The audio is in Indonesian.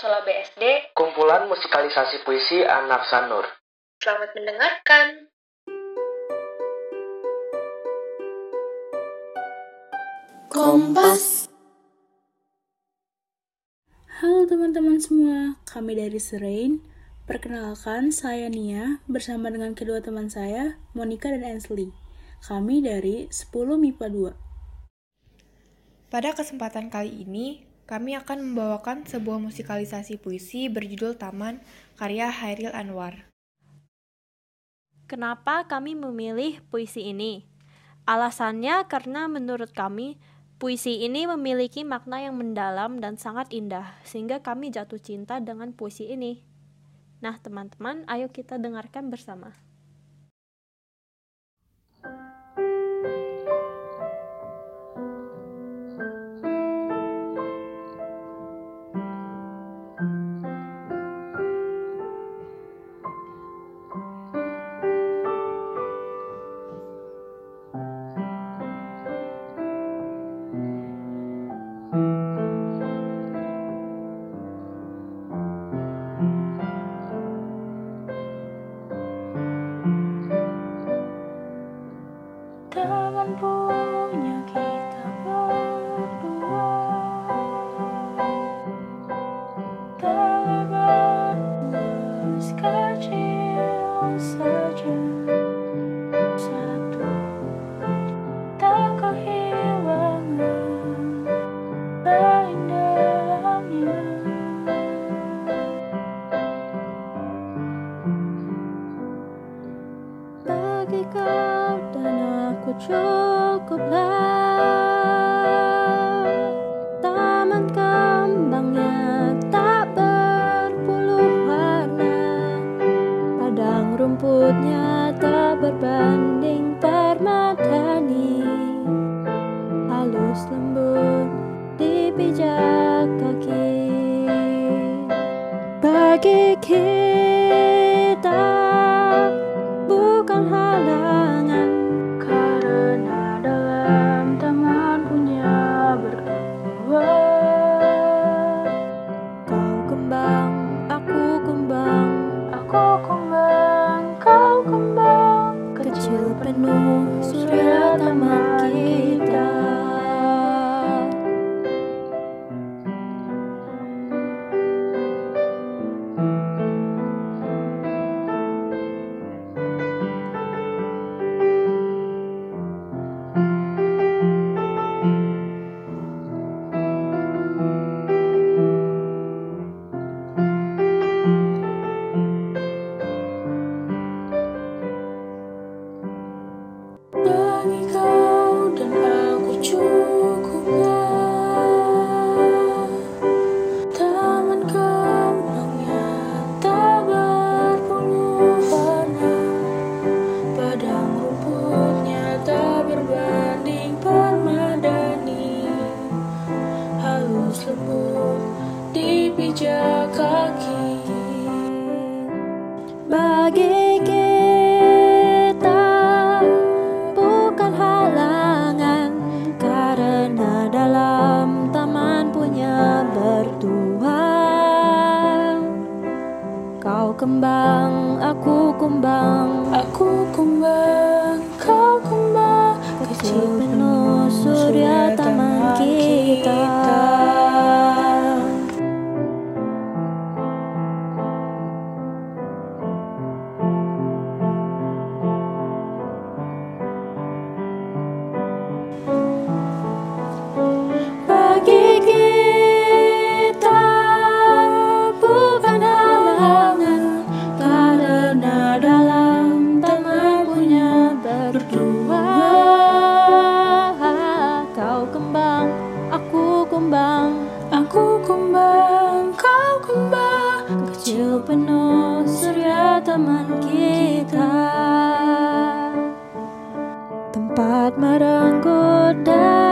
Sola BSD, kumpulan musikalisasi puisi anak Sanur. selamat mendengarkan. Kompas. Halo teman-teman semua, kami dari Serain. Perkenalkan, saya Nia bersama dengan kedua teman saya, Monica dan Ansley. Kami dari 10 MIPA 2. Pada kesempatan kali ini, kami akan membawakan sebuah musikalisasi puisi berjudul Taman karya Hairil Anwar. Kenapa kami memilih puisi ini? Alasannya karena menurut kami puisi ini memiliki makna yang mendalam dan sangat indah sehingga kami jatuh cinta dengan puisi ini. Nah, teman-teman, ayo kita dengarkan bersama. Taman punya kita berdua. Terlebar luas kecil aku cukuplah. Taman kembangnya tak berpuluh warna. Padang rumputnya tak berbanding permadani. Halus lembut dipijak kaki. Bagi kita dipijak kaki. Bagi kita bukan halangan karena dalam taman punya berdua kau kembang aku kumbang penuh surya taman kita. Tempat merenggut dan